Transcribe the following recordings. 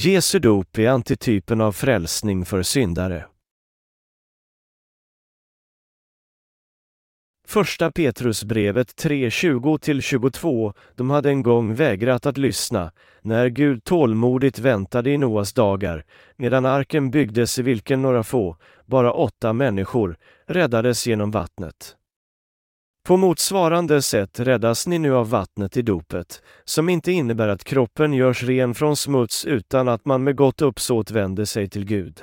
Jesu dop är antitypen av frälsning för syndare. Första Petrusbrevet 3.20-22 De hade en gång vägrat att lyssna, när Gud tålmodigt väntade i Noas dagar, medan arken byggdes i vilken några få, bara åtta människor, räddades genom vattnet. På motsvarande sätt räddas ni nu av vattnet i dopet, som inte innebär att kroppen görs ren från smuts utan att man med gott uppsåt vänder sig till Gud.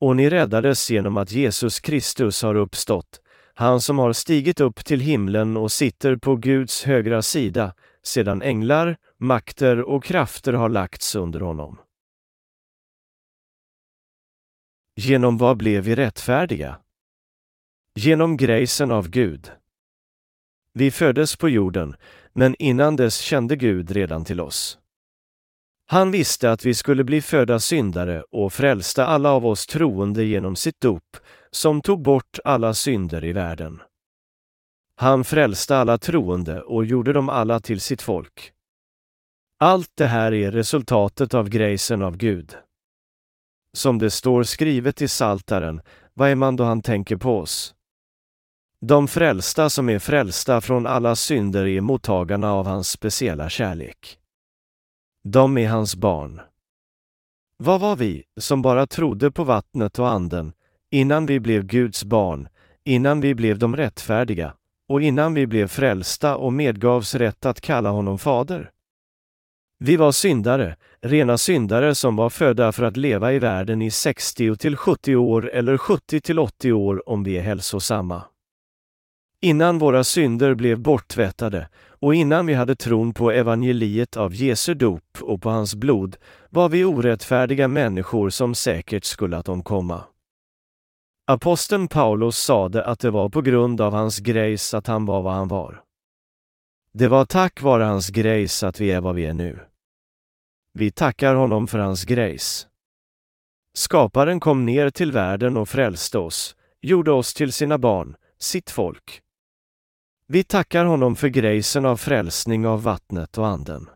Och ni räddades genom att Jesus Kristus har uppstått, han som har stigit upp till himlen och sitter på Guds högra sida, sedan änglar, makter och krafter har lagts under honom. Genom vad blev vi rättfärdiga? Genom grejsen av Gud. Vi föddes på jorden, men innan dess kände Gud redan till oss. Han visste att vi skulle bli födda syndare och frälsta alla av oss troende genom sitt dop, som tog bort alla synder i världen. Han frälste alla troende och gjorde dem alla till sitt folk. Allt det här är resultatet av grejsen av Gud. Som det står skrivet i Saltaren, vad är man då han tänker på oss? De frälsta som är frälsta från alla synder är mottagarna av hans speciella kärlek. De är hans barn. Vad var vi, som bara trodde på vattnet och anden, innan vi blev Guds barn, innan vi blev de rättfärdiga och innan vi blev frälsta och medgavs rätt att kalla honom fader? Vi var syndare, rena syndare som var födda för att leva i världen i 60 till 70 år eller 70 till 80 år om vi är hälsosamma. Innan våra synder blev borttvättade och innan vi hade tron på evangeliet av Jesu dop och på hans blod var vi orättfärdiga människor som säkert skulle att omkomma. Aposteln Paulus sade att det var på grund av hans grejs att han var vad han var. Det var tack vare hans grejs att vi är vad vi är nu. Vi tackar honom för hans grejs. Skaparen kom ner till världen och frälste oss, gjorde oss till sina barn, sitt folk. Vi tackar honom för grejsen av frälsning av vattnet och anden.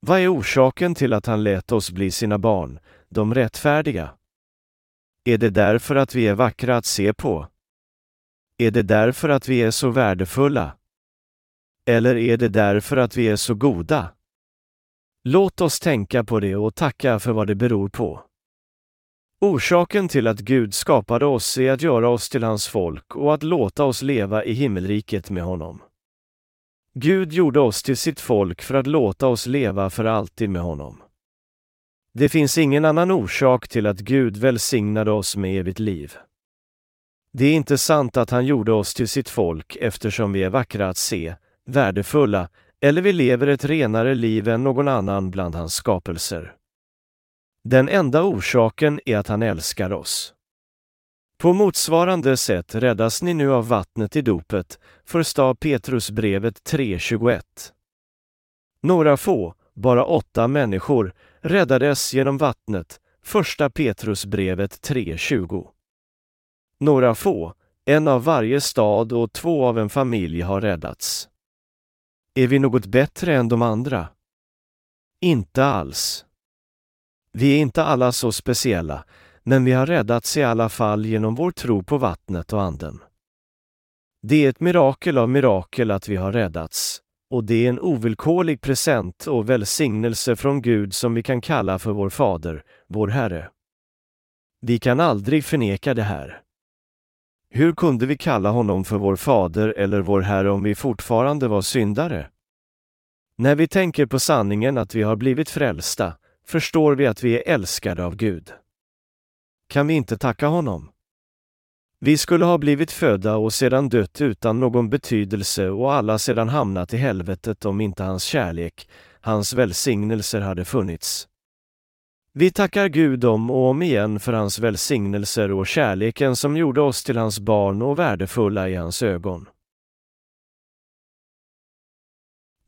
Vad är orsaken till att han lät oss bli sina barn, de rättfärdiga? Är det därför att vi är vackra att se på? Är det därför att vi är så värdefulla? Eller är det därför att vi är så goda? Låt oss tänka på det och tacka för vad det beror på. Orsaken till att Gud skapade oss är att göra oss till hans folk och att låta oss leva i himmelriket med honom. Gud gjorde oss till sitt folk för att låta oss leva för alltid med honom. Det finns ingen annan orsak till att Gud välsignade oss med evigt liv. Det är inte sant att han gjorde oss till sitt folk eftersom vi är vackra att se, värdefulla eller vi lever ett renare liv än någon annan bland hans skapelser. Den enda orsaken är att han älskar oss. På motsvarande sätt räddas ni nu av vattnet i dopet, första Petrusbrevet 3.21. Några få, bara åtta människor, räddades genom vattnet, första Petrusbrevet 3.20. Några få, en av varje stad och två av en familj har räddats. Är vi något bättre än de andra? Inte alls. Vi är inte alla så speciella, men vi har räddats i alla fall genom vår tro på vattnet och anden. Det är ett mirakel av mirakel att vi har räddats, och det är en ovillkorlig present och välsignelse från Gud som vi kan kalla för vår Fader, vår Herre. Vi kan aldrig förneka det här. Hur kunde vi kalla honom för vår Fader eller vår Herre om vi fortfarande var syndare? När vi tänker på sanningen att vi har blivit frälsta, förstår vi att vi är älskade av Gud. Kan vi inte tacka honom? Vi skulle ha blivit födda och sedan dött utan någon betydelse och alla sedan hamnat i helvetet om inte hans kärlek, hans välsignelser hade funnits. Vi tackar Gud om och om igen för hans välsignelser och kärleken som gjorde oss till hans barn och värdefulla i hans ögon.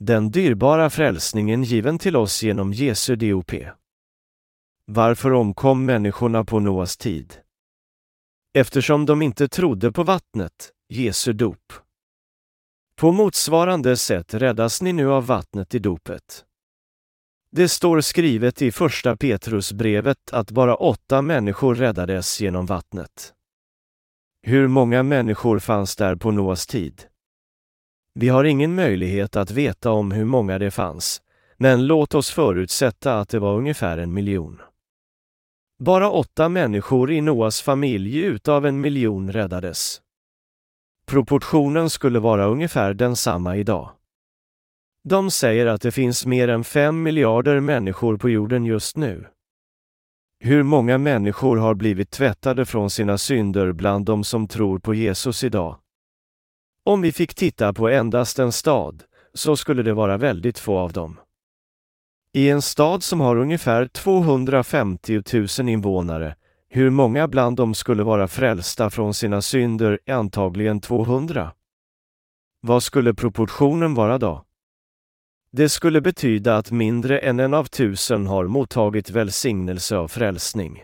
Den dyrbara frälsningen given till oss genom Jesu DOP. Varför omkom människorna på Noas tid? Eftersom de inte trodde på vattnet, Jesu dop. På motsvarande sätt räddas ni nu av vattnet i dopet. Det står skrivet i första Petrusbrevet att bara åtta människor räddades genom vattnet. Hur många människor fanns där på Noas tid? Vi har ingen möjlighet att veta om hur många det fanns, men låt oss förutsätta att det var ungefär en miljon. Bara åtta människor i Noas familj utav en miljon räddades. Proportionen skulle vara ungefär densamma idag. De säger att det finns mer än fem miljarder människor på jorden just nu. Hur många människor har blivit tvättade från sina synder bland de som tror på Jesus idag? Om vi fick titta på endast en stad, så skulle det vara väldigt få av dem. I en stad som har ungefär 250 000 invånare, hur många bland dem skulle vara frälsta från sina synder är antagligen 200. Vad skulle proportionen vara då? Det skulle betyda att mindre än en av tusen har mottagit välsignelse av frälsning.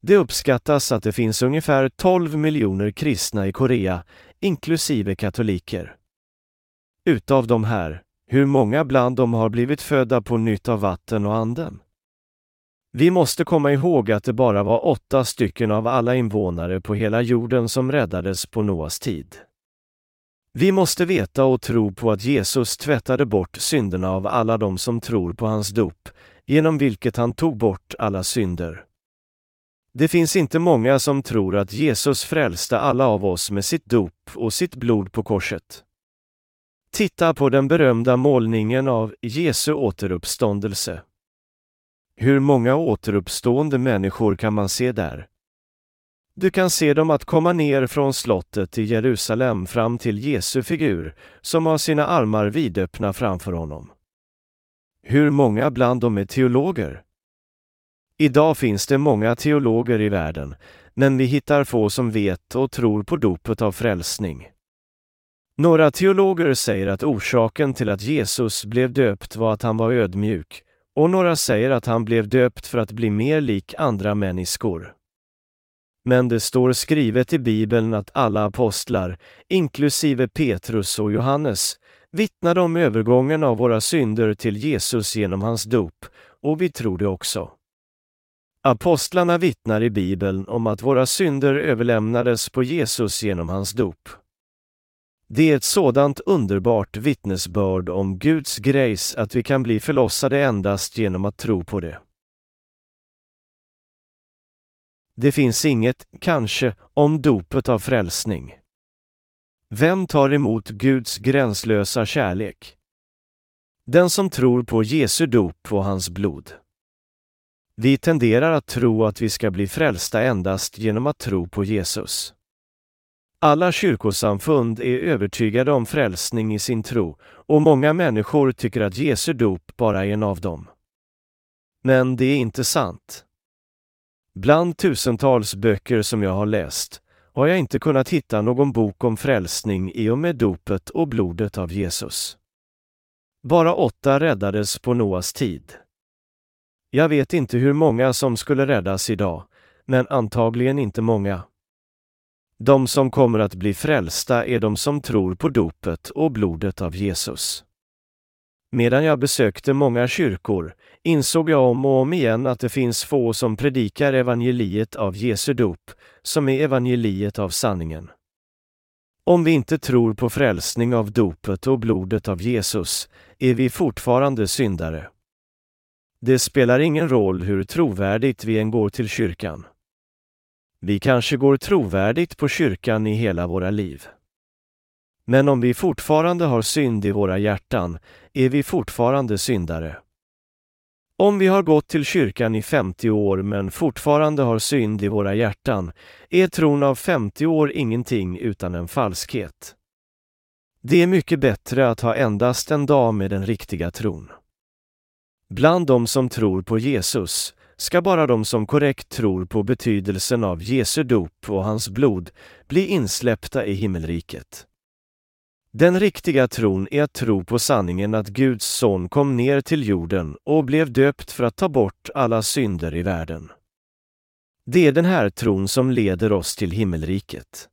Det uppskattas att det finns ungefär 12 miljoner kristna i Korea, inklusive katoliker. Utav de här, hur många bland dem har blivit födda på nytt av vatten och anden? Vi måste komma ihåg att det bara var åtta stycken av alla invånare på hela jorden som räddades på Noas tid. Vi måste veta och tro på att Jesus tvättade bort synderna av alla de som tror på hans dop, genom vilket han tog bort alla synder. Det finns inte många som tror att Jesus frälste alla av oss med sitt dop och sitt blod på korset. Titta på den berömda målningen av Jesu återuppståndelse. Hur många återuppstående människor kan man se där? Du kan se dem att komma ner från slottet i Jerusalem fram till Jesu figur, som har sina armar vidöppna framför honom. Hur många bland dem är teologer? Idag finns det många teologer i världen, men vi hittar få som vet och tror på dopet av frälsning. Några teologer säger att orsaken till att Jesus blev döpt var att han var ödmjuk, och några säger att han blev döpt för att bli mer lik andra människor. Men det står skrivet i Bibeln att alla apostlar, inklusive Petrus och Johannes, vittnade om övergången av våra synder till Jesus genom hans dop, och vi tror det också. Apostlarna vittnar i Bibeln om att våra synder överlämnades på Jesus genom hans dop. Det är ett sådant underbart vittnesbörd om Guds grace att vi kan bli förlossade endast genom att tro på det. Det finns inget, kanske, om dopet av frälsning. Vem tar emot Guds gränslösa kärlek? Den som tror på Jesu dop och hans blod. Vi tenderar att tro att vi ska bli frälsta endast genom att tro på Jesus. Alla kyrkosamfund är övertygade om frälsning i sin tro och många människor tycker att Jesu dop bara är en av dem. Men det är inte sant. Bland tusentals böcker som jag har läst har jag inte kunnat hitta någon bok om frälsning i och med dopet och blodet av Jesus. Bara åtta räddades på Noas tid. Jag vet inte hur många som skulle räddas idag, men antagligen inte många. De som kommer att bli frälsta är de som tror på dopet och blodet av Jesus. Medan jag besökte många kyrkor insåg jag om och om igen att det finns få som predikar evangeliet av Jesu dop, som är evangeliet av sanningen. Om vi inte tror på frälsning av dopet och blodet av Jesus är vi fortfarande syndare. Det spelar ingen roll hur trovärdigt vi än går till kyrkan. Vi kanske går trovärdigt på kyrkan i hela våra liv. Men om vi fortfarande har synd i våra hjärtan är vi fortfarande syndare. Om vi har gått till kyrkan i 50 år men fortfarande har synd i våra hjärtan är tron av 50 år ingenting utan en falskhet. Det är mycket bättre att ha endast en dag med den riktiga tron. Bland de som tror på Jesus ska bara de som korrekt tror på betydelsen av Jesu dop och hans blod bli insläppta i himmelriket. Den riktiga tron är att tro på sanningen att Guds son kom ner till jorden och blev döpt för att ta bort alla synder i världen. Det är den här tron som leder oss till himmelriket.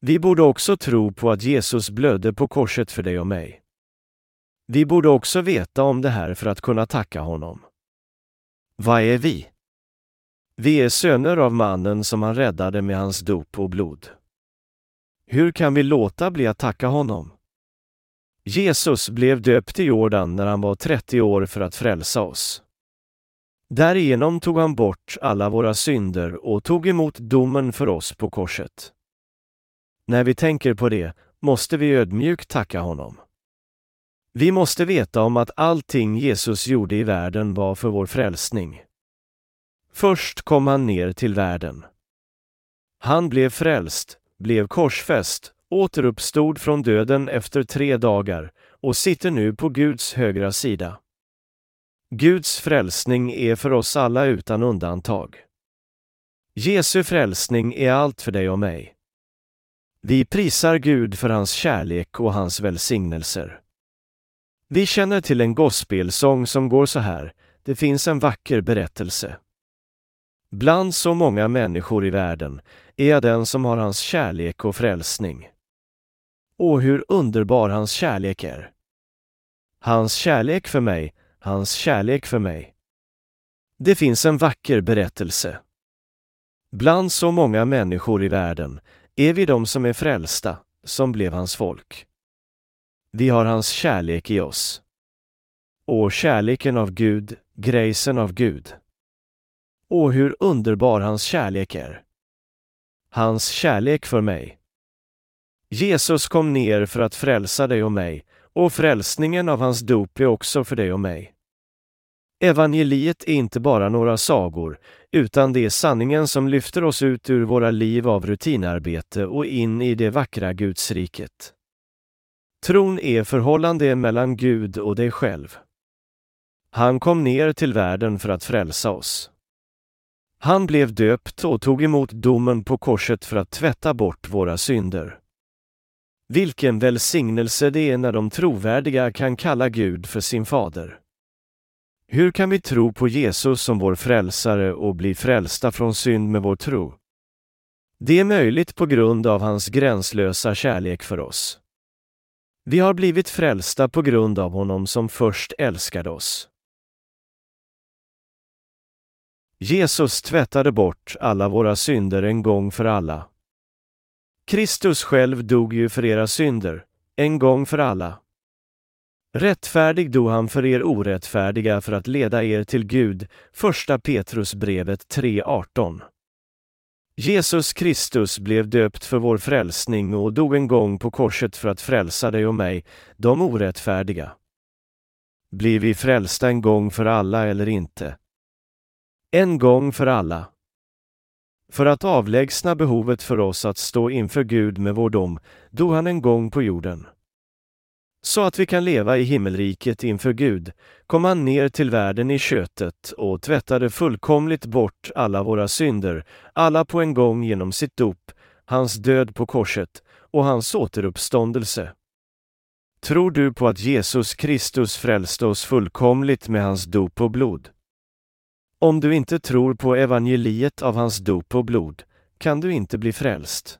Vi borde också tro på att Jesus blödde på korset för dig och mig. Vi borde också veta om det här för att kunna tacka honom. Vad är vi? Vi är söner av mannen som han räddade med hans dop och blod. Hur kan vi låta bli att tacka honom? Jesus blev döpt i Jordan när han var 30 år för att frälsa oss. Därigenom tog han bort alla våra synder och tog emot domen för oss på korset. När vi tänker på det måste vi ödmjukt tacka honom. Vi måste veta om att allting Jesus gjorde i världen var för vår frälsning. Först kom han ner till världen. Han blev frälst, blev korsfäst, återuppstod från döden efter tre dagar och sitter nu på Guds högra sida. Guds frälsning är för oss alla utan undantag. Jesu frälsning är allt för dig och mig. Vi prisar Gud för hans kärlek och hans välsignelser. Vi känner till en gospelsång som går så här. Det finns en vacker berättelse. Bland så många människor i världen är jag den som har hans kärlek och frälsning. Och hur underbar hans kärlek är. Hans kärlek för mig, hans kärlek för mig. Det finns en vacker berättelse. Bland så många människor i världen är vi de som är frälsta, som blev hans folk. Vi har hans kärlek i oss. Och kärleken av Gud, grejsen av Gud. Och hur underbar hans kärlek är. Hans kärlek för mig. Jesus kom ner för att frälsa dig och mig, och frälsningen av hans dop är också för dig och mig. Evangeliet är inte bara några sagor, utan det är sanningen som lyfter oss ut ur våra liv av rutinarbete och in i det vackra Gudsriket. Tron är förhållande mellan Gud och dig själv. Han kom ner till världen för att frälsa oss. Han blev döpt och tog emot domen på korset för att tvätta bort våra synder. Vilken välsignelse det är när de trovärdiga kan kalla Gud för sin fader. Hur kan vi tro på Jesus som vår frälsare och bli frälsta från synd med vår tro? Det är möjligt på grund av hans gränslösa kärlek för oss. Vi har blivit frälsta på grund av honom som först älskade oss. Jesus tvättade bort alla våra synder en gång för alla. Kristus själv dog ju för era synder, en gång för alla. Rättfärdig dog han för er orättfärdiga för att leda er till Gud, första Petrusbrevet 3.18. Jesus Kristus blev döpt för vår frälsning och dog en gång på korset för att frälsa dig och mig, de orättfärdiga. Blir vi frälsta en gång för alla eller inte? En gång för alla. För att avlägsna behovet för oss att stå inför Gud med vår dom, dog han en gång på jorden. Så att vi kan leva i himmelriket inför Gud kom han ner till världen i köttet och tvättade fullkomligt bort alla våra synder, alla på en gång genom sitt dop, hans död på korset och hans återuppståndelse. Tror du på att Jesus Kristus frälste oss fullkomligt med hans dop och blod? Om du inte tror på evangeliet av hans dop och blod kan du inte bli frälst.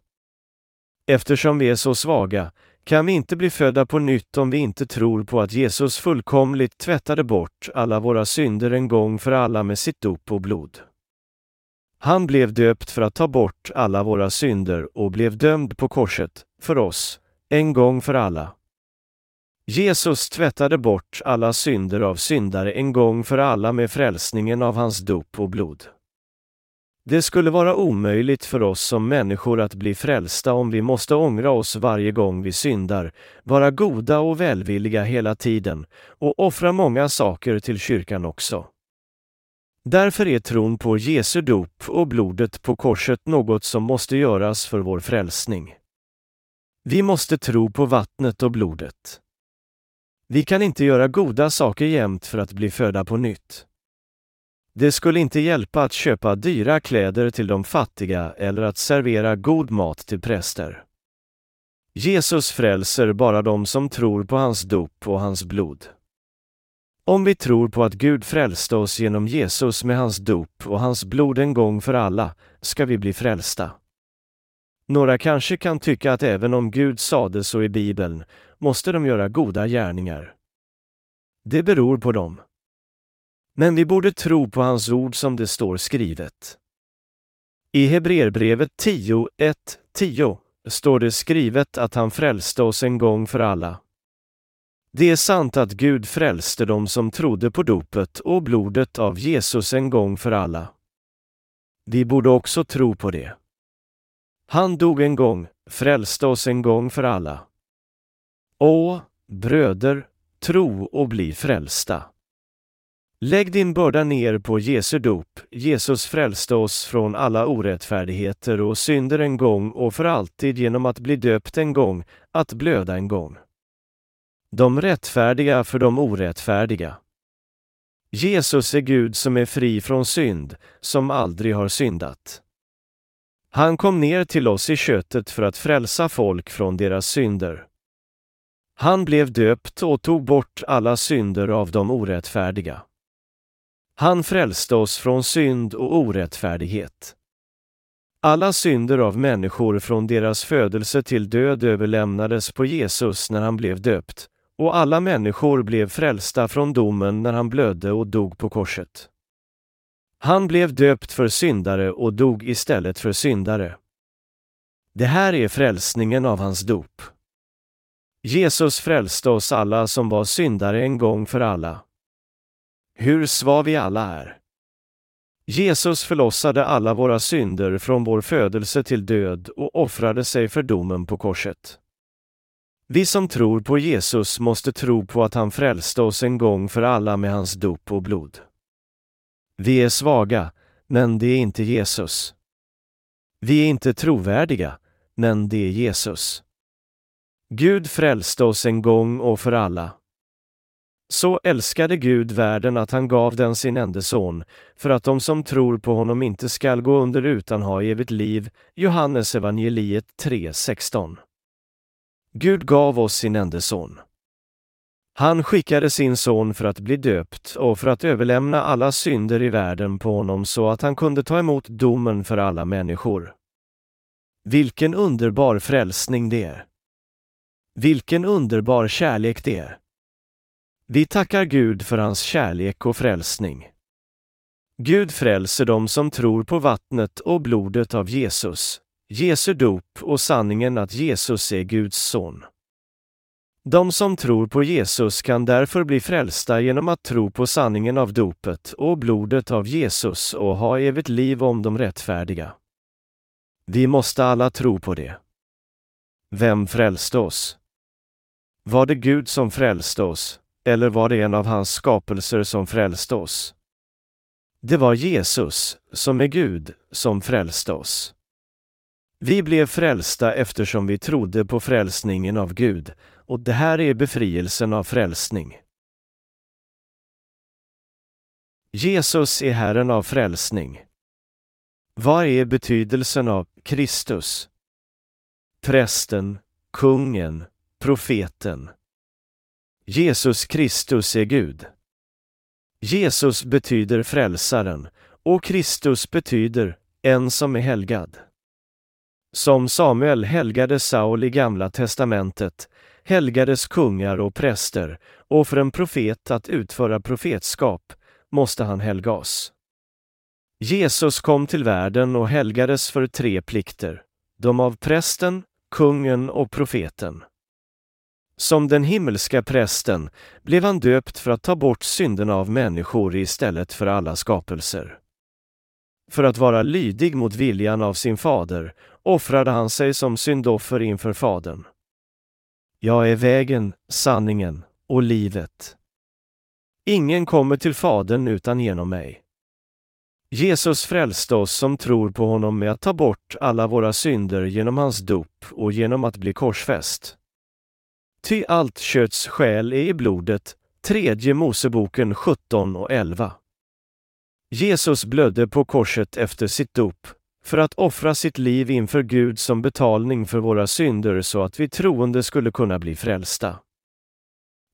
Eftersom vi är så svaga kan vi inte bli födda på nytt om vi inte tror på att Jesus fullkomligt tvättade bort alla våra synder en gång för alla med sitt dop och blod. Han blev döpt för att ta bort alla våra synder och blev dömd på korset, för oss, en gång för alla. Jesus tvättade bort alla synder av syndare en gång för alla med frälsningen av hans dop och blod. Det skulle vara omöjligt för oss som människor att bli frälsta om vi måste ångra oss varje gång vi syndar, vara goda och välvilliga hela tiden och offra många saker till kyrkan också. Därför är tron på Jesu dop och blodet på korset något som måste göras för vår frälsning. Vi måste tro på vattnet och blodet. Vi kan inte göra goda saker jämt för att bli födda på nytt. Det skulle inte hjälpa att köpa dyra kläder till de fattiga eller att servera god mat till präster. Jesus frälser bara de som tror på hans dop och hans blod. Om vi tror på att Gud frälste oss genom Jesus med hans dop och hans blod en gång för alla, ska vi bli frälsta. Några kanske kan tycka att även om Gud sade så i Bibeln, måste de göra goda gärningar. Det beror på dem. Men vi borde tro på hans ord som det står skrivet. I Hebreerbrevet 10, 1, 10 står det skrivet att han frälste oss en gång för alla. Det är sant att Gud frälste dem som trodde på dopet och blodet av Jesus en gång för alla. Vi borde också tro på det. Han dog en gång, frälste oss en gång för alla. Åh, bröder, tro och bli frälsta. Lägg din börda ner på Jesu dop. Jesus frälste oss från alla orättfärdigheter och synder en gång och för alltid genom att bli döpt en gång, att blöda en gång. De rättfärdiga för de orättfärdiga. Jesus är Gud som är fri från synd, som aldrig har syndat. Han kom ner till oss i köttet för att frälsa folk från deras synder. Han blev döpt och tog bort alla synder av de orättfärdiga. Han frälste oss från synd och orättfärdighet. Alla synder av människor från deras födelse till död överlämnades på Jesus när han blev döpt, och alla människor blev frälsta från domen när han blödde och dog på korset. Han blev döpt för syndare och dog istället för syndare. Det här är frälsningen av hans dop. Jesus frälste oss alla som var syndare en gång för alla. Hur svaga vi alla är. Jesus förlossade alla våra synder från vår födelse till död och offrade sig för domen på korset. Vi som tror på Jesus måste tro på att han frälste oss en gång för alla med hans dop och blod. Vi är svaga, men det är inte Jesus. Vi är inte trovärdiga, men det är Jesus. Gud frälste oss en gång och för alla. Så älskade Gud världen att han gav den sin enda son, för att de som tror på honom inte skall gå under utan ha evigt liv. Johannes evangeliet 3.16. Gud gav oss sin enda son. Han skickade sin son för att bli döpt och för att överlämna alla synder i världen på honom så att han kunde ta emot domen för alla människor. Vilken underbar frälsning det är! Vilken underbar kärlek det är! Vi tackar Gud för hans kärlek och frälsning. Gud frälser dem som tror på vattnet och blodet av Jesus, Jesu dop och sanningen att Jesus är Guds son. De som tror på Jesus kan därför bli frälsta genom att tro på sanningen av dopet och blodet av Jesus och ha evigt liv om de rättfärdiga. Vi måste alla tro på det. Vem frälste oss? Var det Gud som frälste oss, eller var det en av hans skapelser som frälste oss? Det var Jesus, som är Gud, som frälste oss. Vi blev frälsta eftersom vi trodde på frälsningen av Gud, och det här är befrielsen av frälsning. Jesus är Herren av frälsning. Vad är betydelsen av Kristus? Prästen, kungen, profeten. Jesus Kristus är Gud. Jesus betyder frälsaren och Kristus betyder en som är helgad. Som Samuel helgade Saul i Gamla testamentet helgades kungar och präster och för en profet att utföra profetskap måste han helgas. Jesus kom till världen och helgades för tre plikter, de av prästen, kungen och profeten. Som den himmelska prästen blev han döpt för att ta bort synderna av människor istället för alla skapelser. För att vara lydig mot viljan av sin fader offrade han sig som syndoffer inför Fadern. Jag är vägen, sanningen och livet. Ingen kommer till Fadern utan genom mig. Jesus frälste oss som tror på honom med att ta bort alla våra synder genom hans dop och genom att bli korsfäst. Ty allt köts själ är i blodet, tredje Moseboken 17 och 11. Jesus blödde på korset efter sitt dop, för att offra sitt liv inför Gud som betalning för våra synder så att vi troende skulle kunna bli frälsta.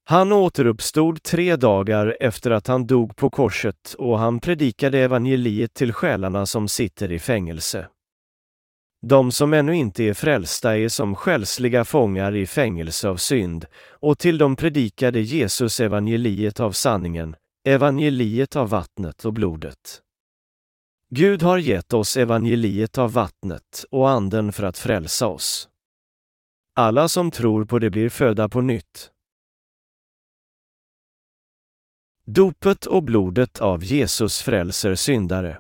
Han återuppstod tre dagar efter att han dog på korset och han predikade evangeliet till själarna som sitter i fängelse. De som ännu inte är frälsta är som själsliga fångar i fängelse av synd, och till dem predikade Jesus evangeliet av sanningen, evangeliet av vattnet och blodet. Gud har gett oss evangeliet av vattnet och anden för att frälsa oss. Alla som tror på det blir födda på nytt. Dopet och blodet av Jesus frälser syndare.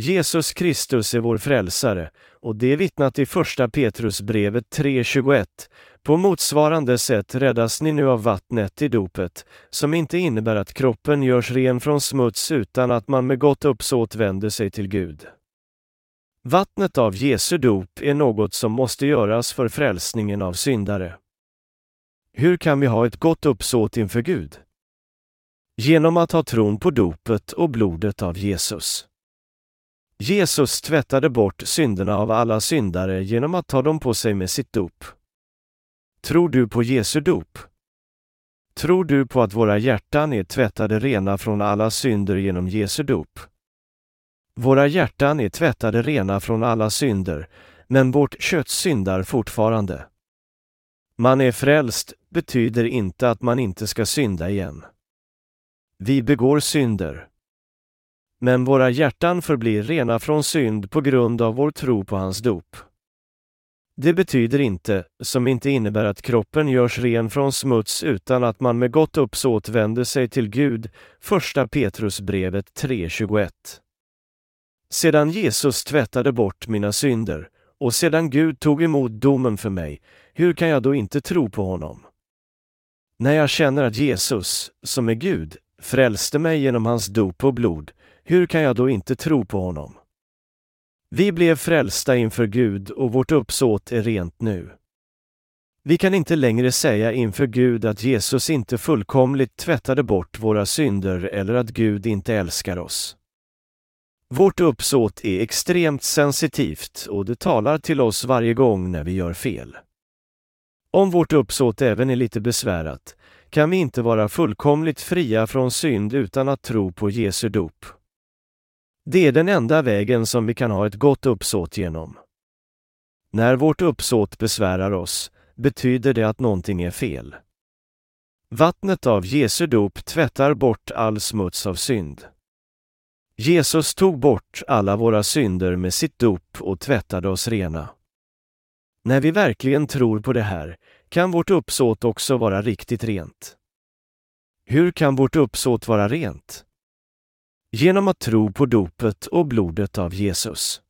Jesus Kristus är vår frälsare och det är vittnat i första Petrusbrevet 3.21. På motsvarande sätt räddas ni nu av vattnet i dopet, som inte innebär att kroppen görs ren från smuts utan att man med gott uppsåt vänder sig till Gud. Vattnet av Jesu dop är något som måste göras för frälsningen av syndare. Hur kan vi ha ett gott uppsåt inför Gud? Genom att ha tron på dopet och blodet av Jesus. Jesus tvättade bort synderna av alla syndare genom att ta dem på sig med sitt dop. Tror du på Jesu dop? Tror du på att våra hjärtan är tvättade rena från alla synder genom Jesu dop? Våra hjärtan är tvättade rena från alla synder, men vårt kött syndar fortfarande. Man är frälst betyder inte att man inte ska synda igen. Vi begår synder. Men våra hjärtan förblir rena från synd på grund av vår tro på hans dop. Det betyder inte, som inte innebär att kroppen görs ren från smuts utan att man med gott uppsåt vänder sig till Gud, första Petrusbrevet 3.21. Sedan Jesus tvättade bort mina synder, och sedan Gud tog emot domen för mig, hur kan jag då inte tro på honom? När jag känner att Jesus, som är Gud, frälste mig genom hans dop och blod, hur kan jag då inte tro på honom? Vi blev frälsta inför Gud och vårt uppsåt är rent nu. Vi kan inte längre säga inför Gud att Jesus inte fullkomligt tvättade bort våra synder eller att Gud inte älskar oss. Vårt uppsåt är extremt sensitivt och det talar till oss varje gång när vi gör fel. Om vårt uppsåt även är lite besvärat kan vi inte vara fullkomligt fria från synd utan att tro på Jesu dop. Det är den enda vägen som vi kan ha ett gott uppsåt genom. När vårt uppsåt besvärar oss betyder det att någonting är fel. Vattnet av Jesu dop tvättar bort all smuts av synd. Jesus tog bort alla våra synder med sitt dop och tvättade oss rena. När vi verkligen tror på det här kan vårt uppsåt också vara riktigt rent. Hur kan vårt uppsåt vara rent? Genom att tro på dopet och blodet av Jesus.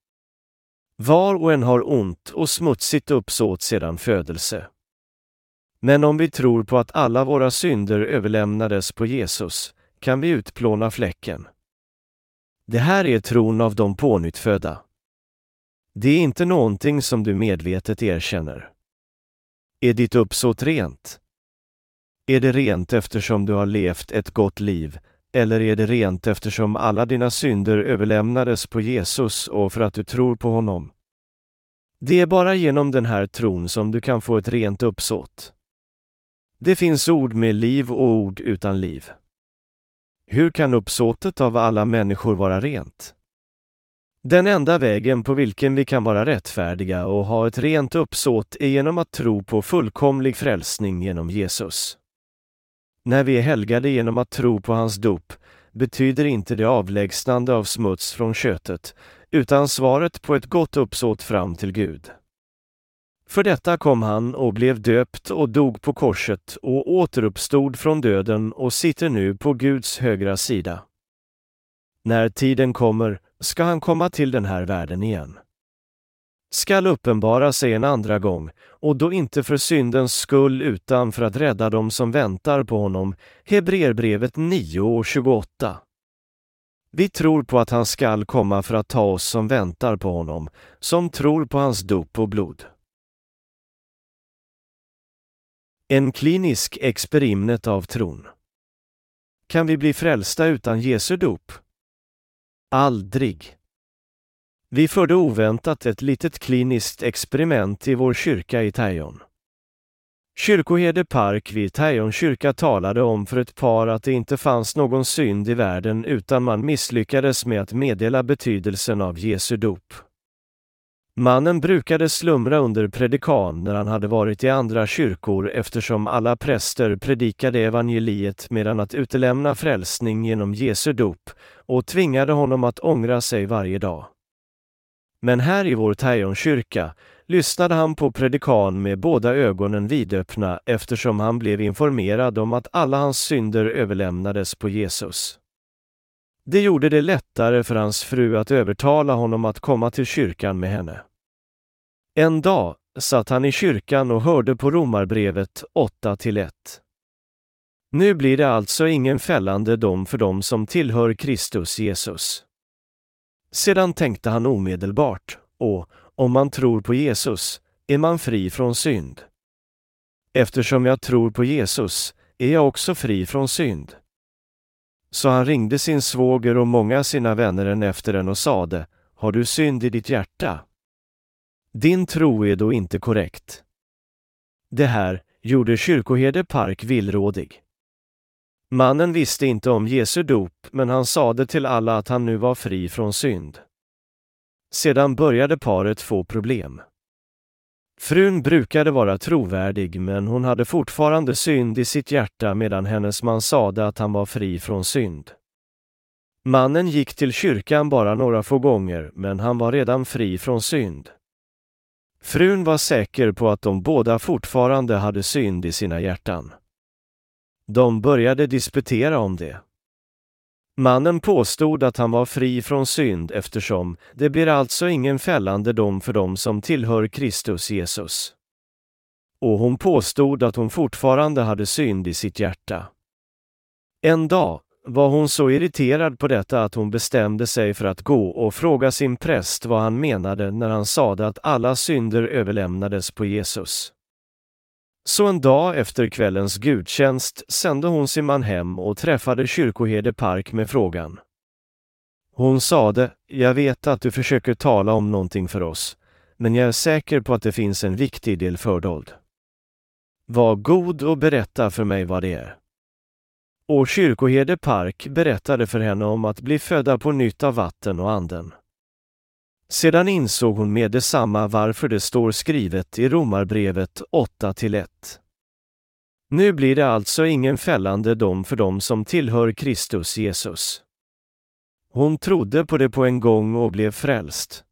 Var och en har ont och smutsigt uppsåt sedan födelse. Men om vi tror på att alla våra synder överlämnades på Jesus kan vi utplåna fläcken. Det här är tron av de pånyttfödda. Det är inte någonting som du medvetet erkänner. Är ditt uppsåt rent? Är det rent eftersom du har levt ett gott liv, eller är det rent eftersom alla dina synder överlämnades på Jesus och för att du tror på honom? Det är bara genom den här tron som du kan få ett rent uppsåt. Det finns ord med liv och ord utan liv. Hur kan uppsåtet av alla människor vara rent? Den enda vägen på vilken vi kan vara rättfärdiga och ha ett rent uppsåt är genom att tro på fullkomlig frälsning genom Jesus. När vi är helgade genom att tro på hans dop betyder inte det avlägsnande av smuts från köttet, utan svaret på ett gott uppsåt fram till Gud. För detta kom han och blev döpt och dog på korset och återuppstod från döden och sitter nu på Guds högra sida. När tiden kommer ska han komma till den här världen igen. Skall uppenbara sig en andra gång, och då inte för syndens skull utan för att rädda dem som väntar på honom. Hebreerbrevet 9 och 28. Vi tror på att han skall komma för att ta oss som väntar på honom, som tror på hans dop och blod. En klinisk experiment av tron. Kan vi bli frälsta utan Jesu dop? Aldrig. Vi förde oväntat ett litet kliniskt experiment i vår kyrka i Tajon. Kyrkoherde Park vid Tajon kyrka talade om för ett par att det inte fanns någon synd i världen utan man misslyckades med att meddela betydelsen av Jesu dop. Mannen brukade slumra under predikan när han hade varit i andra kyrkor eftersom alla präster predikade evangeliet medan att utelämna frälsning genom Jesu dop och tvingade honom att ångra sig varje dag. Men här i vår Tajonkyrka lyssnade han på predikan med båda ögonen vidöppna eftersom han blev informerad om att alla hans synder överlämnades på Jesus. Det gjorde det lättare för hans fru att övertala honom att komma till kyrkan med henne. En dag satt han i kyrkan och hörde på Romarbrevet 8-1. Nu blir det alltså ingen fällande dom för dem som tillhör Kristus Jesus. Sedan tänkte han omedelbart, och om man tror på Jesus är man fri från synd. Eftersom jag tror på Jesus är jag också fri från synd. Så han ringde sin svåger och många sina vänner en efter en och sade, har du synd i ditt hjärta? Din tro är då inte korrekt. Det här gjorde kyrkoherde Park villrådig. Mannen visste inte om Jesu dop, men han sade till alla att han nu var fri från synd. Sedan började paret få problem. Frun brukade vara trovärdig, men hon hade fortfarande synd i sitt hjärta medan hennes man sade att han var fri från synd. Mannen gick till kyrkan bara några få gånger, men han var redan fri från synd. Frun var säker på att de båda fortfarande hade synd i sina hjärtan. De började disputera om det. Mannen påstod att han var fri från synd eftersom det blir alltså ingen fällande dom för dem som tillhör Kristus Jesus. Och hon påstod att hon fortfarande hade synd i sitt hjärta. En dag var hon så irriterad på detta att hon bestämde sig för att gå och fråga sin präst vad han menade när han sade att alla synder överlämnades på Jesus. Så en dag efter kvällens gudstjänst sände hon sin man hem och träffade kyrkoherde Park med frågan. Hon sade, jag vet att du försöker tala om någonting för oss, men jag är säker på att det finns en viktig del fördold. Var god och berätta för mig vad det är. Och kyrkoherde Park berättade för henne om att bli födda på nytt av vatten och anden. Sedan insåg hon med detsamma varför det står skrivet i Romarbrevet 8-1. Nu blir det alltså ingen fällande dom för dem som tillhör Kristus Jesus. Hon trodde på det på en gång och blev frälst.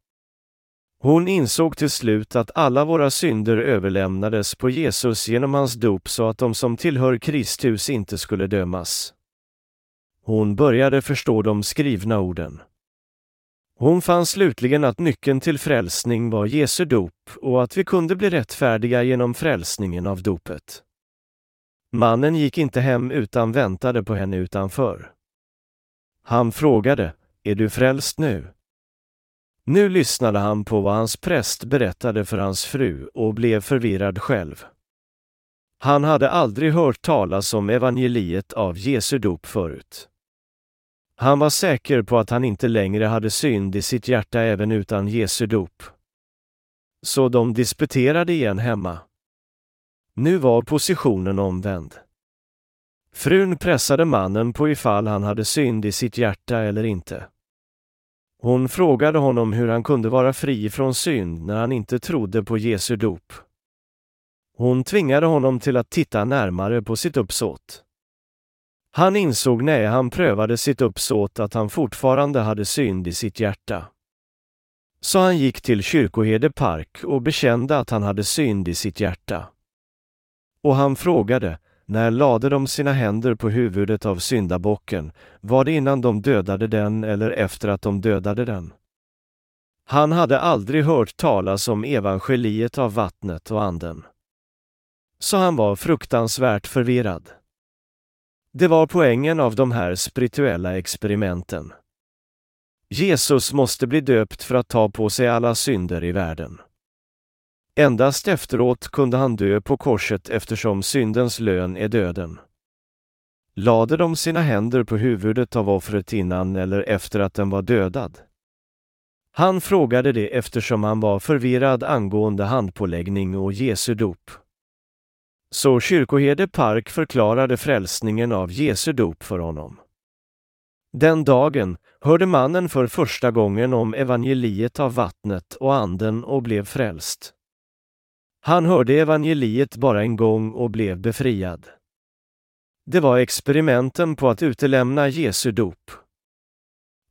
Hon insåg till slut att alla våra synder överlämnades på Jesus genom hans dop så att de som tillhör Kristus inte skulle dömas. Hon började förstå de skrivna orden. Hon fann slutligen att nyckeln till frälsning var Jesu dop och att vi kunde bli rättfärdiga genom frälsningen av dopet. Mannen gick inte hem utan väntade på henne utanför. Han frågade, är du frälst nu? Nu lyssnade han på vad hans präst berättade för hans fru och blev förvirrad själv. Han hade aldrig hört talas om evangeliet av Jesu dop förut. Han var säker på att han inte längre hade synd i sitt hjärta även utan Jesu dop. Så de disputerade igen hemma. Nu var positionen omvänd. Frun pressade mannen på ifall han hade synd i sitt hjärta eller inte. Hon frågade honom hur han kunde vara fri från synd när han inte trodde på Jesu dop. Hon tvingade honom till att titta närmare på sitt uppsåt. Han insåg när han prövade sitt uppsåt att han fortfarande hade synd i sitt hjärta. Så han gick till kyrkoherde Park och bekände att han hade synd i sitt hjärta. Och han frågade, när lade de sina händer på huvudet av syndabocken, var det innan de dödade den eller efter att de dödade den? Han hade aldrig hört talas om evangeliet av vattnet och anden. Så han var fruktansvärt förvirrad. Det var poängen av de här spirituella experimenten. Jesus måste bli döpt för att ta på sig alla synder i världen. Endast efteråt kunde han dö på korset eftersom syndens lön är döden. Lade de sina händer på huvudet av offret innan eller efter att den var dödad? Han frågade det eftersom han var förvirrad angående handpåläggning och Jesu dop. Så kyrkoherde Park förklarade frälsningen av Jesu dop för honom. Den dagen hörde mannen för första gången om evangeliet av vattnet och anden och blev frälst. Han hörde evangeliet bara en gång och blev befriad. Det var experimenten på att utelämna Jesu dop.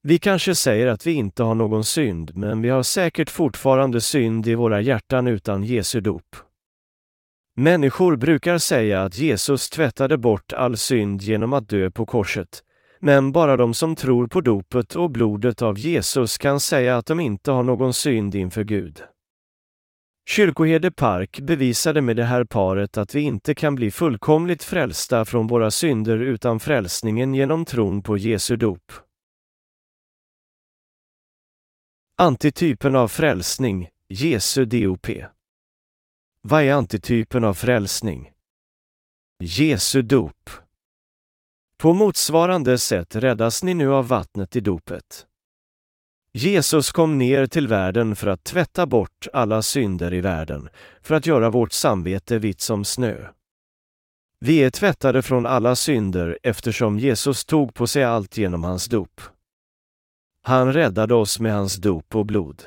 Vi kanske säger att vi inte har någon synd, men vi har säkert fortfarande synd i våra hjärtan utan Jesu dop. Människor brukar säga att Jesus tvättade bort all synd genom att dö på korset, men bara de som tror på dopet och blodet av Jesus kan säga att de inte har någon synd inför Gud. Kyrkoherde Park bevisade med det här paret att vi inte kan bli fullkomligt frälsta från våra synder utan frälsningen genom tron på Jesu dop. Antitypen av frälsning, Jesu DOP. Vad är antitypen av frälsning? Jesu dop. På motsvarande sätt räddas ni nu av vattnet i dopet. Jesus kom ner till världen för att tvätta bort alla synder i världen, för att göra vårt samvete vitt som snö. Vi är tvättade från alla synder eftersom Jesus tog på sig allt genom hans dop. Han räddade oss med hans dop och blod.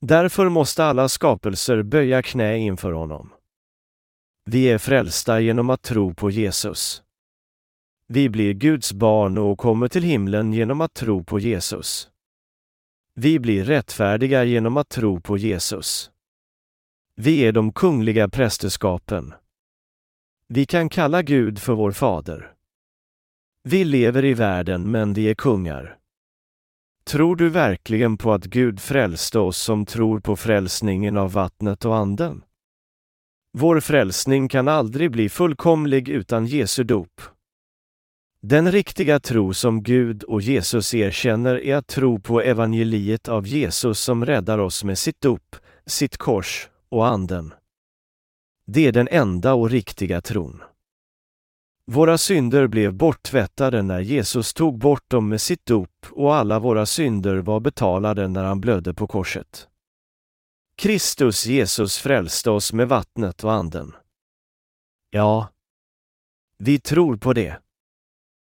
Därför måste alla skapelser böja knä inför honom. Vi är frälsta genom att tro på Jesus. Vi blir Guds barn och kommer till himlen genom att tro på Jesus. Vi blir rättfärdiga genom att tro på Jesus. Vi är de kungliga prästerskapen. Vi kan kalla Gud för vår fader. Vi lever i världen men vi är kungar. Tror du verkligen på att Gud frälste oss som tror på frälsningen av vattnet och anden? Vår frälsning kan aldrig bli fullkomlig utan Jesu dop. Den riktiga tro som Gud och Jesus erkänner är att tro på evangeliet av Jesus som räddar oss med sitt dop, sitt kors och anden. Det är den enda och riktiga tron. Våra synder blev borttvättade när Jesus tog bort dem med sitt dop och alla våra synder var betalade när han blödde på korset. Kristus Jesus frälste oss med vattnet och anden. Ja, vi tror på det.